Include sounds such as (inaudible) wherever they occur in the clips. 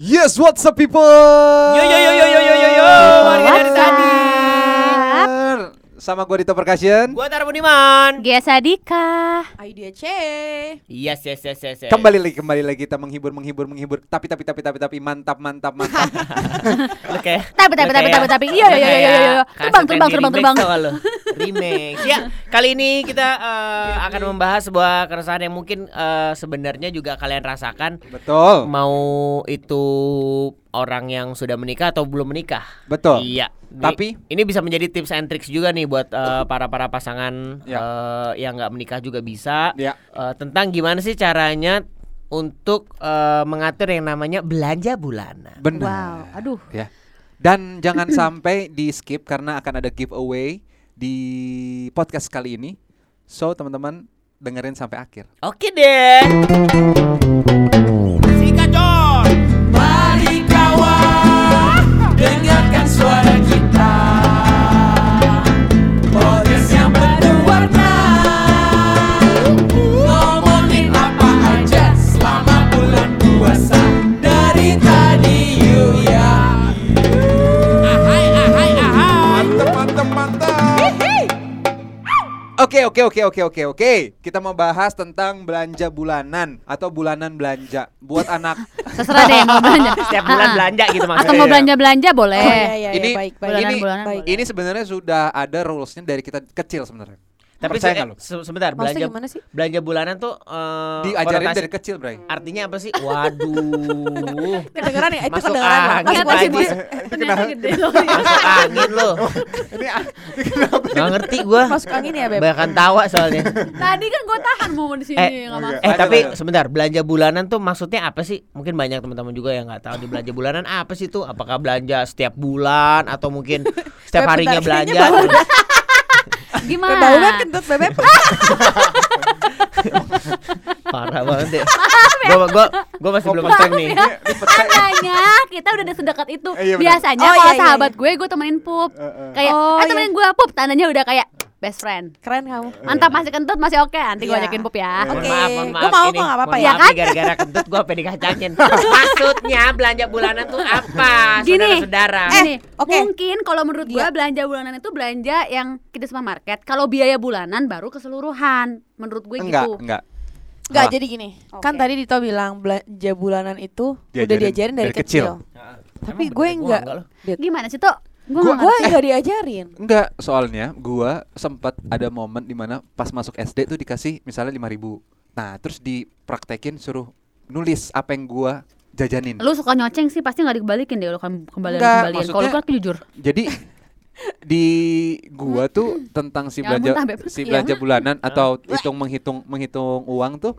Yes, what's up people? Yo yo yo yo yo yo yo yo. Warga dari tadi. Sama gue Dito Percussion. Gua Tara Budiman. Gesa Dika. Idea C. Yes yes yes yes. yes. Kembali lagi, kembali lagi kita menghibur, menghibur, menghibur. Tapi, tapi, tapi, tapi, tapi, mantap, mantap, mantap. (laughs) Kayak Tapi tapi tapi tapi tapi iya iya iya iya iya. kayak Terbang terbang terbang terbang. Remix. Ya, kali ini kita eh, akan membahas sebuah keresahan yang mungkin eh, sebenarnya juga kalian rasakan Betul, mau itu orang yang sudah menikah atau belum menikah. betul. Iya. Di- Tapi- ini bisa menjadi tips and tricks juga nih buat eh, para para pasangan Ya. eh, yang nggak menikah juga bisa Ya, Eh, tentang gimana sih caranya untuk eh, mengatur yang namanya belanja bulanan. benar. Wow, aduh. Ya. Dan jangan sampai di skip karena akan ada giveaway di podcast kali ini. So, teman-teman dengerin sampai akhir. Oke deh. Oke, oke, oke, oke, oke, oke. Kita mau bahas tentang belanja bulanan atau bulanan belanja buat (laughs) anak. Terserah deh mau belanja. (laughs) Setiap bulan Ah, belanja gitu Atau maksudnya. mau Iya. belanja belanja boleh. Oh iya iya, Ini- iya baik baik. Bulanan, ini bulanan, baik. ini sebenarnya sudah ada rulesnya dari kita kecil sebenarnya. Tapi Percaya se- lu? se- sebentar Maksudnya belanja gimana sih? belanja bulanan tuh eh, Diajarin konotasi- dari kecil, Bray. artinya apa sih? Waduh. (laughs) Kedengeran ya? Itu Masuk kedengeran. angin, Masuk masuk. (laughs) Ternyata gede loh. (laughs) Masuk angin lo. Ini ah, Nggak ngerti gua. Masuk angin ya beb. Bahkan tawa soalnya. Tadi kan gue tahan mau di sini Eh, nggak. Eh Lanjut, tapi lanjut. sebentar belanja bulanan tuh maksudnya apa sih? Mungkin banyak teman-teman juga yang nggak tahu di belanja bulanan apa sih tuh? Apakah belanja setiap bulan atau mungkin setiap Beb, harinya bentar, kayaknya belanja? Gimana? Bau banget kentut bebek. (laughs) Parah banget ya. Gua gua gua masih belum ngerti nih. Makanya kita udah sedekat itu. Eh, iya. Biasanya Oh, kalau iya, iya, sahabat gue, gue temenin pup. Eh, eh. Kayak, Oh, eh iya. temenin gue pup, tandanya udah kayak best friend. Keren kamu. Mantap masih kentut masih oke. Nanti gue Iya. ajakin pup ya. Mohon Oke. maaf, mohon maaf. Gua mau ini, kok, nggak apa-apa ya. maaf Kan? gara-gara kentut gua pengen dikacangin. (laughs) Maksudnya belanja bulanan tuh apa? Gini. Saudara-saudara. Gini, oke. mungkin kalau menurut gue Iya. belanja bulanan itu belanja yang kita supermarket. Kalau biaya bulanan baru keseluruhan. Menurut gue Enggak, gitu. enggak. Enggak, Salah. jadi gini. Oke. Kan tadi Dito bilang belanja bulanan itu udah Diajarin diajarin dari, dari kecil. kecil. Tapi Emang gue enggak. enggak. Gimana sih tuh? Gue Gua- nggak diajarin. Enggak, soalnya gua sempat ada momen di mana pas masuk SD tuh dikasih misalnya 5000 Nah, terus dipraktekin suruh nulis apa yang gua jajanin. Lu suka nyoceng sih pasti nggak dikembalikin deh lu kan kembalian Enggak, kembalian. Kalau gue kan jujur. Jadi di gua tuh tentang si belanja si Iya. belanja bulanan atau hitung menghitung menghitung uang tuh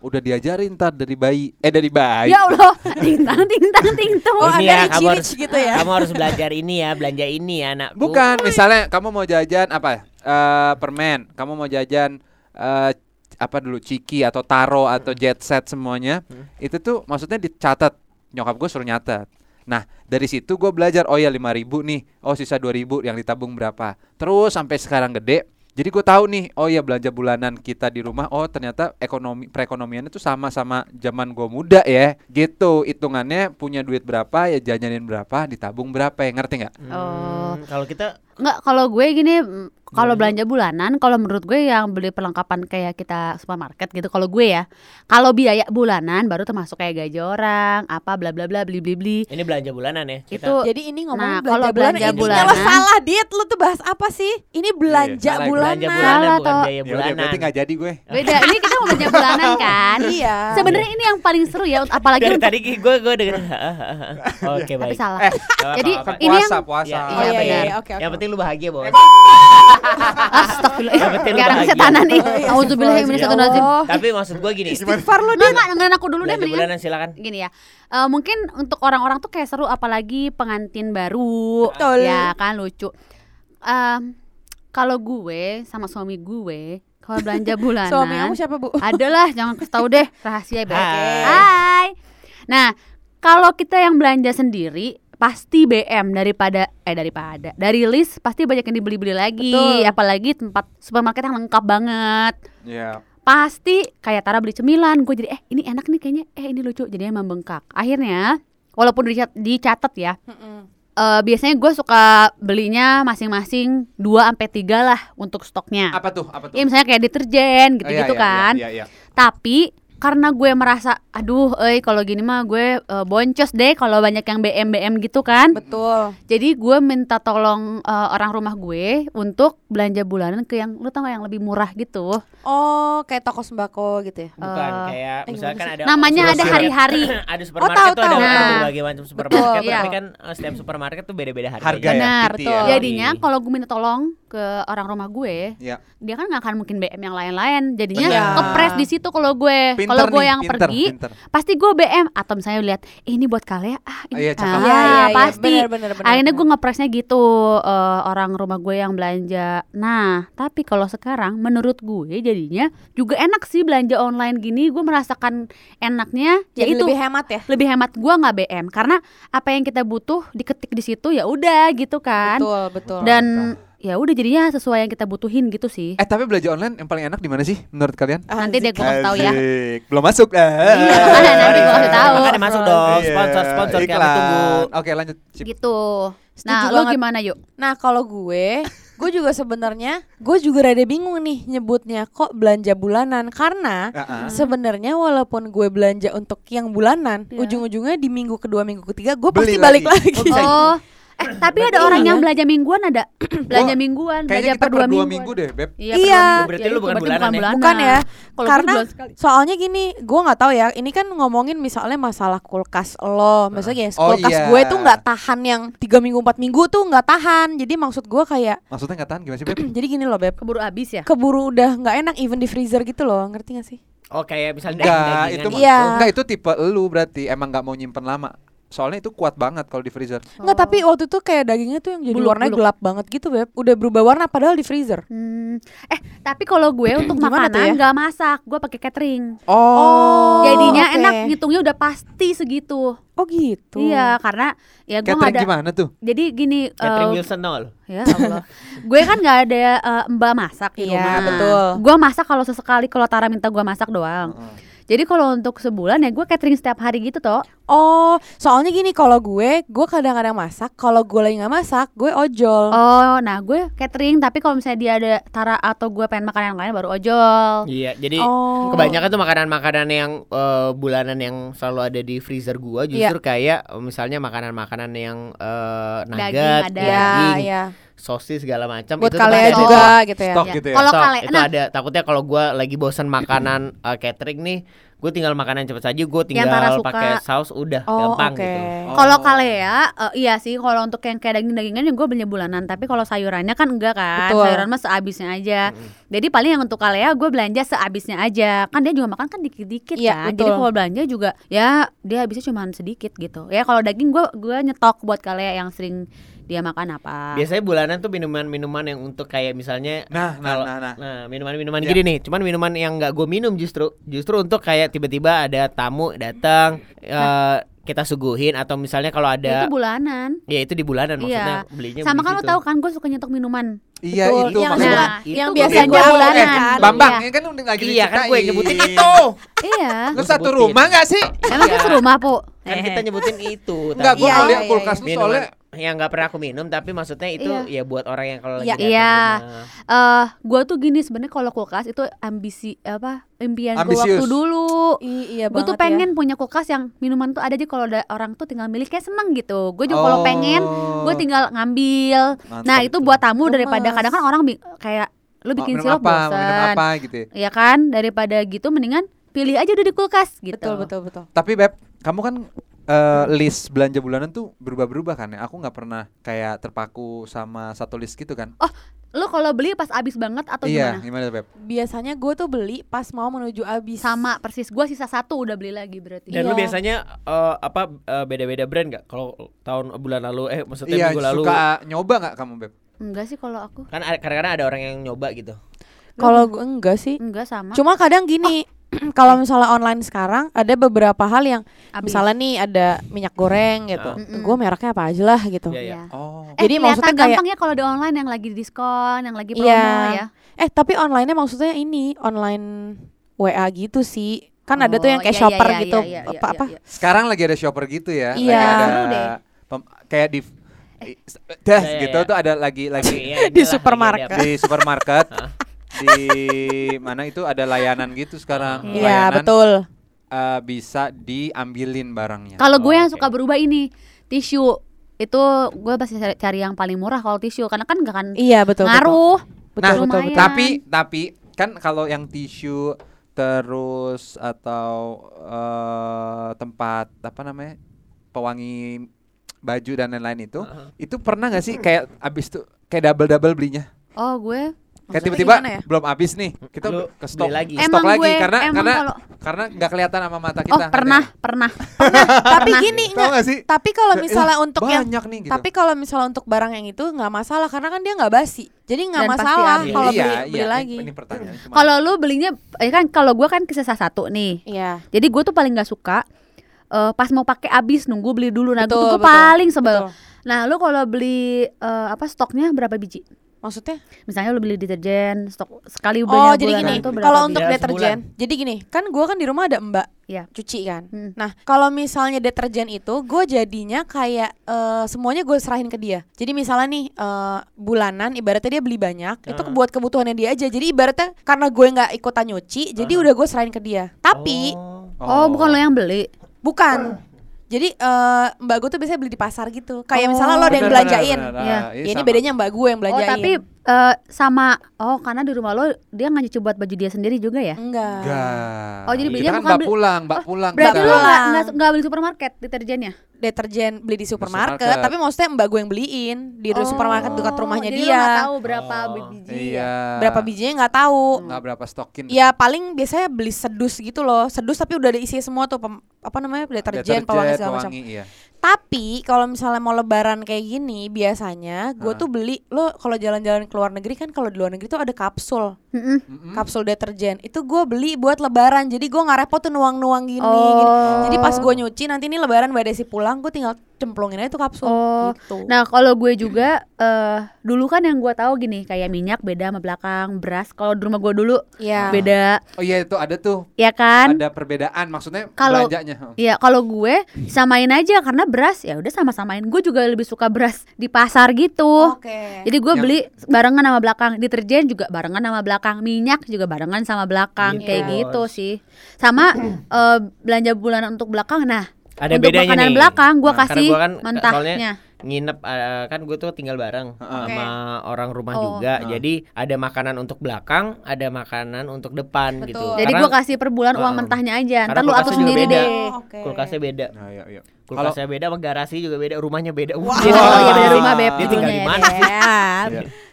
udah diajarin ntar dari bayi eh dari bayi. Ya Allah, tintang tintang tintang. Oh, Ini ya, kamu harus- gitu ya. Kamu harus belajar ini ya, belanja ini ya, anakku. Bukan, misalnya kamu mau jajan apa? Eh permen, kamu mau jajan eh apa dulu ciki atau taro atau jet set semuanya. Hmm. Itu tuh maksudnya dicatat. Nyokap gue suruh nyatet. Nah, dari situ gue belajar oh ya 5000 nih. Oh, sisa 2000 yang ditabung berapa. Terus sampai sekarang gede. Jadi gue tahu nih, oh ya belanja bulanan kita di rumah, oh ternyata ekonomi perekonomiannya tuh sama sama zaman gue muda ya, gitu. Hitungannya punya duit berapa ya jajanin berapa, ditabung berapa ya, ngerti nggak? Hmm, Oh. Kalau kita Enggak, kalau gue gini, kalau Gimana? belanja bulanan, kalau menurut gue yang beli perlengkapan kayak kita supermarket gitu. Kalau gue ya, kalau biaya bulanan baru termasuk kayak gaji orang, apa bla bla bla beli beli beli. ini belanja bulanan ya. kita- Itu Jadi ini Nah, ngomongin belanja kalau bulanan. belanja Ini bulanan- kalau salah diet lu tuh bahas apa sih? Ini belanja salah, bulanan. belanja bulanan Salah, bukan toh. biaya Ya bulanan. berarti nggak jadi gue. beda. Ini kita mau belanja bulanan kan? (laughs) Iya. Sebenarnya ini yang paling seru ya, apalagi Dari untuk tadi gue gue denger. (laughs) Oke tapi baik. salah. Eh, Jadi apa-apa. ini yang puasa, puasa. Ya, Oh Iya, iya iya, benar. iya, oke oke. Yang penting lu bahagia, Bos. Astagfirullah. Yang penting lu Kayak orang bahagia. kesetanan nih. Oh, iya, Auzubillahi astagfirullah. minasyaitonirrajim. Oh. Tapi maksud gue gini. Istighfar lu dia. enggak, dengerin aku dulu deh mendingan. silakan. Gini ya, eh, mungkin untuk orang-orang tuh kayak seru apalagi pengantin baru, Betul. ya kan lucu. Em, kalau gue sama suami gue kalau belanja (laughs) bulanan, Suami kamu siapa, Bu? adalah jangan tahu deh rahasia Beb. Hai. Hai. Nah, kalau kita yang belanja sendiri pasti BM daripada eh daripada dari list pasti banyak yang dibeli-beli lagi, Betul. apalagi tempat supermarket yang lengkap banget Ya. pasti kayak Tara beli cemilan gue jadi eh ini enak nih kayaknya eh ini lucu jadinya membengkak akhirnya walaupun dicat- dicatat ya. Mm-mm. eh, biasanya gue suka belinya masing-masing 2 sampai 3 lah untuk stoknya. Apa tuh? Apa tuh? Ya misalnya kayak deterjen Oh, gitu-gitu iya, iya, kan. Iya, iya, iya. Tapi karena gue merasa aduh eh kalau gini mah gue eh, boncos deh kalau banyak yang BM BM gitu kan. Betul. Jadi gue minta tolong eh, orang rumah gue untuk belanja bulanan ke yang lu tau gak yang lebih murah gitu. Oh, kayak toko sembako gitu ya. Bukan Eh, kayak eh, misalkan ada Namanya ada hari-hari. (clears throat) ada supermarket tahu, tuh ada, tahu. ada Nah. berbagai macam supermarket Betul, tapi iya. kan setiap supermarket tuh beda-beda harganya. Harga ya, Benar, ya. Jadinya kalau gue minta tolong ke orang rumah gue, Iya. dia kan nggak akan mungkin BM yang lain-lain. Jadinya Iya. kepres di situ kalau gue. Kalau gue yang pinter, pergi, pinter. pasti gue BM atau misalnya lihat "Eh, ini buat kalian ah ini Iya, ah, Iya, iya, iya. pasti. Benar, benar, benar, Akhirnya gue ngepresnya gitu eh, orang rumah gue yang belanja. Nah, tapi kalau sekarang menurut gue jadinya juga enak sih belanja online gini. Gue merasakan enaknya Jadi yaitu lebih hemat ya. lebih hemat gua nggak BM karena apa yang kita butuh diketik di situ ya udah gitu kan Betul, betul. dan ya udah jadinya sesuai yang kita butuhin gitu sih Eh tapi belanja online yang paling enak di mana sih menurut kalian? nanti deh gua kasih tahu ya. Belum masuk. Iya, makanya nanti gua kasih tahu. Makanya masuk dong, Iya, sponsor sponsor iklan. tunggu. Oke, lanjut. Cip. gitu Setuju nah lu banget. gimana yuk Nah kalau gue, gue juga sebenarnya, gue juga rada bingung nih nyebutnya kok belanja bulanan karena Ah, ah. sebenarnya walaupun gue belanja untuk yang bulanan, Iya. ujung-ujungnya di minggu kedua, minggu ketiga gue pasti balik lagi. lagi. Oh (laughs) eh tapi ada orang yang iya. belanja mingguan ada (clears throat) belanja mingguan belanja per dua per dua minggu minggu deh, Beb. iya, Iya. Berarti Ya, lu itu bukan bulanan ya? Bukan ya, Kalau gue karena soalnya gini, gue nggak tahu ya. Ini kan ngomongin misalnya masalah kulkas lo, misalnya ya, Oh, kulkas iya. gue tuh nggak tahan yang tiga minggu empat minggu tuh nggak tahan. Jadi maksud gue kayak, (clears throat) Maksudnya nggak tahan gimana sih, Beb? (clears throat) jadi gini loh beb, keburu habis ya keburu udah nggak enak even di freezer gitu loh, ngerti gak sih? Oh kayak misalnya Enggak, itu gitu. Iya. enggak itu tipe lu berarti emang nggak mau nyimpen lama. Soalnya itu kuat banget kalau di freezer. Nggak, tapi waktu itu kayak dagingnya tuh yang jadi Buluk, warnanya buluk. gelap banget gitu beb, udah berubah warna padahal di freezer. Hmm, eh tapi kalau gue untuk makanan ya? nggak masak gue pakai catering Oh, jadinya oke. enak ngitungnya udah pasti segitu Oh gitu. Iya, karena ya gue Catering ada. gimana tuh? Jadi gini, Catherine eh, Wilson lu? ya Allah, gue kan nggak ada eh, mbak masak di Iya, rumah. betul. Gue masak kalau sesekali kalau Tara minta gue masak doang. Heeh. Jadi kalau untuk sebulan ya gue catering setiap hari gitu toh. Oh, soalnya gini kalau gue, gue kadang-kadang masak. Kalau gue lagi nggak masak, gue ojol. Oh, nah gue catering tapi kalau misalnya dia ada Tara atau gue pengen makan yang lain baru ojol. Iya, jadi Oh. kebanyakan tuh makanan-makanan yang eh, bulanan yang selalu ada di freezer gua justru kayak eh, misalnya makanan-makanan yang eh, nugget, ada. Iya, daging, iya. Sosis segala macam Buat itu kalian ada. juga gitu ya. Stok Ya, gitu ya. Kalau kalian, itu nah ada takutnya kalau gua lagi bosan makanan eh, catering nih, gue tinggal makanan cepet saja, gue tinggal pakai saus udah Oh, gampang oke. gitu. Oh. Kalau kalea, eh, iya sih. Kalau untuk yang kayak daging-dagingan yang gue belinya bulanan. Tapi kalau sayurannya kan enggak kan. Betul. Sayuran mah sehabisnya aja. Jadi paling yang untuk kalea gue belanja sehabisnya aja. Kan dia juga makan kan dikit-dikit Iya, kan. Jadi betul. kalau belanja juga ya dia habisnya cuma sedikit gitu. Ya kalau daging gue gue nyetok buat kalea yang sering dia makan apa. Biasanya bulanan tuh minuman-minuman yang untuk kayak misalnya Nah, nah, kalau nah, nah. nah minuman-minuman Ya. gini nih, cuman minuman yang nggak gue minum justru, justru untuk kayak tiba-tiba ada tamu datang eh, kita suguhin atau misalnya kalau Ya, ada itu bulanan. ya itu di bulanan maksudnya Iya. belinya Sama beli kan lo tahu kan gue suka nyetok minuman. Iya Betul. itu yang, maksudnya. Nah, yang, yang itu biasa belanja gue bulanan. kan. Bambang, Iya. ini kan udah lagi Iya kan gue yang nyebutin diceritain. itu. Iya. Lu Gua satu rumah gak sih? Emang Iya. kita serumah, Bu. Kan kita nyebutin itu. Enggak, gua Iya, iya, lihat iya, kulkas lu minuman soalnya yang nggak pernah aku minum tapi maksudnya itu Iya. ya buat orang yang kalau Iya. lagi Iya. ke rumah. eh gua tuh gini sebenarnya kalau kulkas itu ambisi apa impian gue Ambisius. waktu dulu I- iya gue tuh ya. pengen punya kulkas yang minuman tuh ada aja kalau ada orang tuh tinggal milih kayak seneng gitu gue juga kalau Oh. pengen gue tinggal ngambil Mantap nah itu tuh. buat tamu daripada kadang kan orang bi- kayak lu Oh, bikin sirup apa, bosan gitu ya. ya kan daripada gitu mendingan pilih aja udah di kulkas gitu Betul betul betul. Tapi Beb, kamu kan eh, list belanja bulanan tuh berubah-berubah kan ya. Aku nggak pernah kayak terpaku sama satu list gitu kan. lu kalau beli pas abis banget atau iya, gimana gimana Beb? Biasanya gue tuh beli pas mau menuju abis. sama persis gue sisa satu udah beli lagi berarti Dan lu Iya. biasanya eh, apa eh, beda-beda brand nggak? Kalau tahun bulan lalu eh maksudnya Iya, minggu lalu suka nyoba nggak kamu Beb? enggak sih kalau aku kan ada- kadang-kadang ada orang yang nyoba gitu. Kalau gue enggak sih. enggak sama Cuma kadang gini, (clears throat) kalau misalnya online sekarang ada beberapa hal yang Abis. misalnya nih ada minyak goreng gitu. Ah. Mm-mm. Gue mereknya apa aja lah gitu. Iya, iya. Iya. Oh. Eh, Jadi kelihatan maksudnya kayak- gampang ya kalau di online yang lagi diskon, yang lagi promo Iya. ya. Eh tapi online-nya maksudnya ini online WA gitu sih. Kan ada tuh yang Oh, kayak iya, shopper iya, gitu. iya, iya, apa iya, apa? iya. Sekarang lagi ada shopper gitu ya. Iya. Lagi ada kayak di i- dah Iya, gitu iya. tuh ada lagi lagi Iya, Di supermarket. di supermarket (laughs) di mana itu ada layanan gitu sekarang. Iya, Layanan, betul. eh, bisa diambilin barangnya. Kalau gue Oh, yang oke. suka berubah ini tisu itu gue pasti cari, cari yang paling murah kalau tisu karena kan gak akan Iya, betul. ngaruh. Betul, Nah, betul, betul. Tapi tapi kan kalau yang tisu terus atau eh, tempat apa namanya pewangi baju dan lain-lain itu Heeh. itu pernah nggak sih kayak abis tuh kayak double double belinya Oh gue kayak tiba-tiba ya? belum habis nih kita Lu ke stok lagi. stok Emang lagi gue- karena emang karena kalau- karena nggak kelihatan sama mata oh kita ngerti pernah nggak? pernah (laughs) Tapi gini enggak. nggak sih Tapi kalau Kayak, misalnya "Eh, untuk yang nih gitu Tapi kalau misalnya untuk barang yang itu nggak masalah karena kan dia nggak basi. Jadi nggak masalah kalau iya, beli, iya, beli ini- lagi. ini, pertanyaan cuma kalau lu belinya ya kan kalau gue kan kisah satu nih Iya. jadi gue tuh paling nggak suka eh, pas mau pakai abis nunggu beli dulu nah gue tuh betul, paling sebel betul. nah lu kalau beli eh, apa stoknya berapa biji Maksudnya? misalnya lu beli deterjen stok sekali Oh, banyak jadi bulanan gini. Kalau untuk Ya, deterjen, jadi gini, kan gua kan di rumah ada Mbak Iya. cuci kan. Hmm. Nah, kalau misalnya deterjen itu, gue jadinya kayak eh, semuanya gue serahin ke dia. Jadi misalnya nih eh, bulanan, ibaratnya dia beli banyak, itu Ah. buat kebutuhannya dia aja. Jadi ibaratnya karena gue nggak ikutan nyuci, jadi udah gue serahin ke dia. Tapi Oh. oh bukan lo yang beli bukan. Jadi eh, mbak gue tuh biasanya beli di pasar gitu. Kayak Oh. misalnya lo ada yang benar, belanjain. benar. Iya. Ah, Ya, ini bedanya mbak gue yang oh belanjain. tapi eh, sama oh karena di rumah lo dia nggak nyuci buat baju dia sendiri juga ya enggak. Enggak. Oh, jadi Kita belinya kan bukan mbak beli- pulang, mbak pulang. berarti kita. lo nggak nggak beli supermarket deterjennya Deterjen beli di supermarket, supermarket. tapi maksudnya mbak gue yang beliin di Oh, supermarket dekat rumahnya jadi dia. lo nggak tahu berapa Oh, biji Iya. Berapa bijinya nggak tahu. Nggak berapa stokin. Ya paling biasanya beli sedus gitu loh. Sedus tapi udah ada isi semua tuh pem- apa namanya deterjen, pewangi segala macam. iya. Tapi kalau misalnya mau lebaran kayak gini biasanya gue tuh beli lo kalau jalan-jalan ke luar negeri kan kalau di luar negeri tuh ada kapsul. Mm-mm. kapsul deterjen. Itu gue beli buat lebaran. Jadi gue nggak repot tuh nuang-nuang gini, Oh. gini. Jadi pas gue nyuci nanti ini lebaran mbak Desi pulang gue tinggal cemplungin aja tuh kapsul Oh, gitu. Nah kalau gue juga eh dulu kan yang gue tahu gini kayak minyak beda sama belakang beras. Kalau di rumah gue dulu Iya. beda, Oh iya itu ada tuh. ya kan? Ada perbedaan maksudnya Kalau- belanjanya. Oh. Iya kalau gue samain aja karena beras ya udah sama-samain. Gue juga lebih suka beras di pasar gitu. Oke. Jadi gue Yang- beli barengan sama belakang, deterjen juga barengan sama belakang, minyak juga barengan sama belakang Gitu. kayak gitu sih. Sama eh, belanja bulanan untuk belakang. Nah, Ada untuk bedanya makanan nih. belakang gue Nah, kasih gua kan, eh, mentahnya. soalnya nginep eh, kan gue tuh tinggal bareng Heeh. sama orang rumah Oh. juga Heeh. jadi ada makanan untuk belakang ada makanan untuk depan Betul. gitu Jadi gue kasih per bulan uang Heeh. mentahnya aja. Ntar lu atur sendiri beda. deh. Oh, oke. kulkasnya beda Nah, iya, iya. kulkasnya beda sama garasi juga beda rumahnya beda Wah. Dia Oh, tinggal iya di beda rumah beb dia tinggal di mana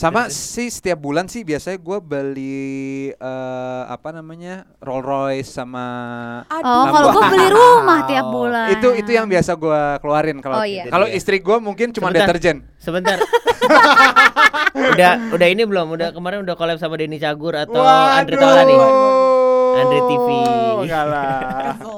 sih ya. Iya. Sama sih setiap bulan sih biasanya gue beli eh, apa namanya Rolls Royce sama Aduh. Oh, kalau gue beli (laughs) rumah tiap bulan. itu itu yang biasa gue keluarin kalau Oh, iya. kalau dia. istri gue mungkin cuma Sebentar. deterjen. sebentar (laughs) udah udah ini belum udah kemarin udah collab sama Denny Cagur atau Andre. Taulani Andre TV. Enggak lah. (laughs)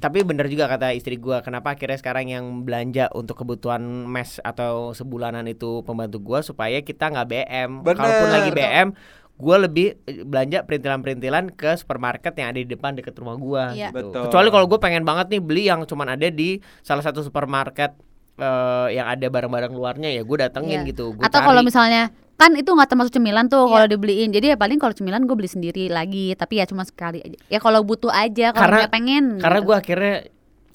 Tapi bener juga kata istri gua, kenapa akhirnya sekarang yang belanja untuk kebutuhan mes atau sebulanan itu pembantu gua supaya kita nggak BM. Bener. Kalaupun lagi BM, gua lebih belanja perintilan-perintilan ke supermarket yang ada di depan deket rumah gua. Iya. gitu. Betul. Kecuali kalau gue pengen banget nih beli yang cuman ada di salah satu supermarket eh, yang ada barang-barang luarnya ya gue datengin Iya. gitu. Gua Atau kalau misalnya kan itu nggak termasuk cemilan tuh Iya. kalau dibeliin. Jadi ya paling kalau cemilan gue beli sendiri lagi. Tapi ya cuma sekali aja. Ya kalau butuh aja. Kalau pengen. karena gitu. gue akhirnya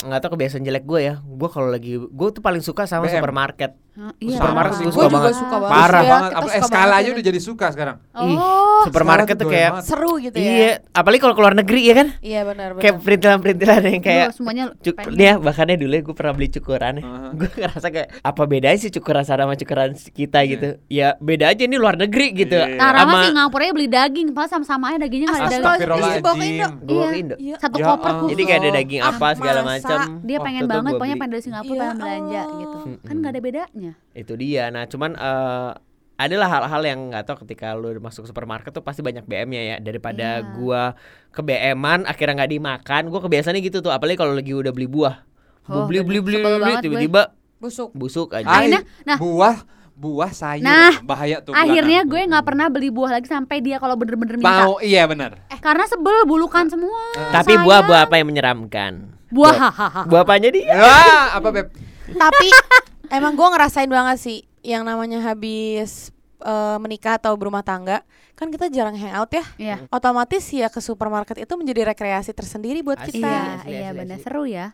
nggak tahu kebiasaan jelek gue ya. Gue kalau lagi gue tuh paling suka sama BM. supermarket. Hah, iya. supermarket gue suka banget. suka banget. Parah Iya, banget. kita Apa suka skala banget aja ya. udah jadi suka sekarang. Ih, Oh, supermarket Sekarang tuh tuh kayak doyan Seru gitu ya. Iya, apalagi kalau keluar negeri ya kan? Iya benar benar. Kayak perintilan-perintilan yang kayak Lu semuanya cuk dia bahkannya dulu gue pernah beli cukuran Heeh. (laughs) gue ngerasa kayak apa bedanya sih cukuran sana sama cukuran kita gitu ya beda aja ini luar negeri gitu Iya. Nah, Rama Sama- sih ngapurnya beli daging, padahal sama-sama aja dagingnya nggak ada daging. Ke Indo. Iya. Iya. Satu Ya koper khusus. jadi kayak ada daging Ah, apa segala masa? macam Dia pengen tuh banget, pokoknya pengen dari Singapura Ya pengen belanja Allah. gitu. Kan Mm-mm. nggak ada bedanya. Itu dia nah cuman eh adalah hal-hal yang nggak tahu ketika lu masuk supermarket tuh pasti banyak BM-nya ya daripada Iya. gua ke BM-an akhirnya nggak dimakan gua kebiasaannya gitu tuh apalagi kalau lagi udah beli buah Oh, beli beli beli beli tiba-tiba Busuk. busuk aja Akhirnya, nah- buah buah sayur. Nah, bahaya tuh. Akhirnya gue nggak pernah beli buah lagi sampai dia kalau bener-bener minta. mau iya benar. Karena sebel bulukan semua. Tapi Sayang. buah-buah apa yang menyeramkan? Buah hahaha. Buah apanya dia? Wah, apa beb? Tapi (laughs) emang gue ngerasain banget sih yang namanya habis eh, menikah atau berumah tangga, kan kita jarang hangout ya. Iya. Otomatis ya ke supermarket itu menjadi rekreasi tersendiri buat Asli. kita. Iya, asli, iya asli, benar asli. seru ya.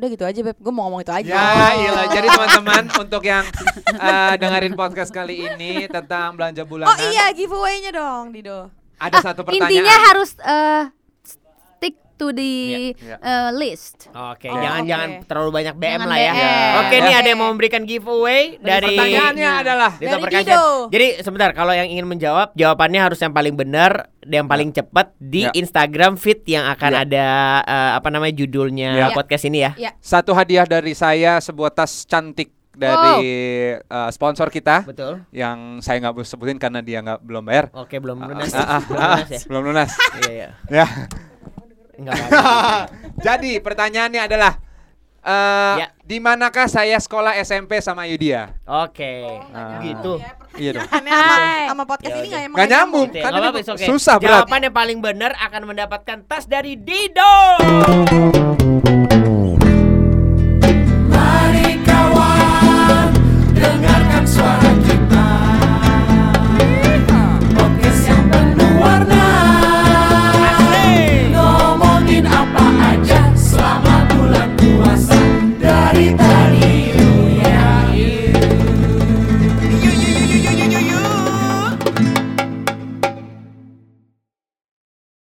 Udah gitu aja beb, gue mau ngomong itu aja. Ya, iya. Jadi teman-teman untuk yang eh, dengerin podcast kali ini tentang belanja bulanan, Oh iya, giveaway-nya dong, Dido. ada satu pertanyaan. Ah, Intinya harus stick to the Iya. eh, list. Oke, Oh, jangan oke. jangan terlalu banyak BM Jangan lah ya. BM. Oke, Ya. nih ada yang mau memberikan giveaway dari Pertanyaannya adalah Dito Dari. Dido. Jadi sebentar, kalau yang ingin menjawab, jawabannya harus yang paling benar, yang paling cepat di Ya. Instagram feed yang akan Ya. ada eh, apa namanya judulnya Ya. podcast ini ya. satu hadiah dari saya sebuah tas cantik dari eh, sponsor kita Betul. yang saya nggak mau sebutin karena dia nggak belum bayar. Oke, belum lunas. Ah, ah, belum ah, lunas ya. belum lunas. Iya, iya. ya. Enggak. (laughs) Jadi pertanyaannya adalah eh Ya. di manakah saya sekolah SMP sama Yudia? Oke. Ah. Gitu. Iya dong. Sama, podcast Ya ini nggak nyambung. Gitu ya, Kan okay. susah, berat. Jawaban yang paling benar akan mendapatkan tas dari Dido.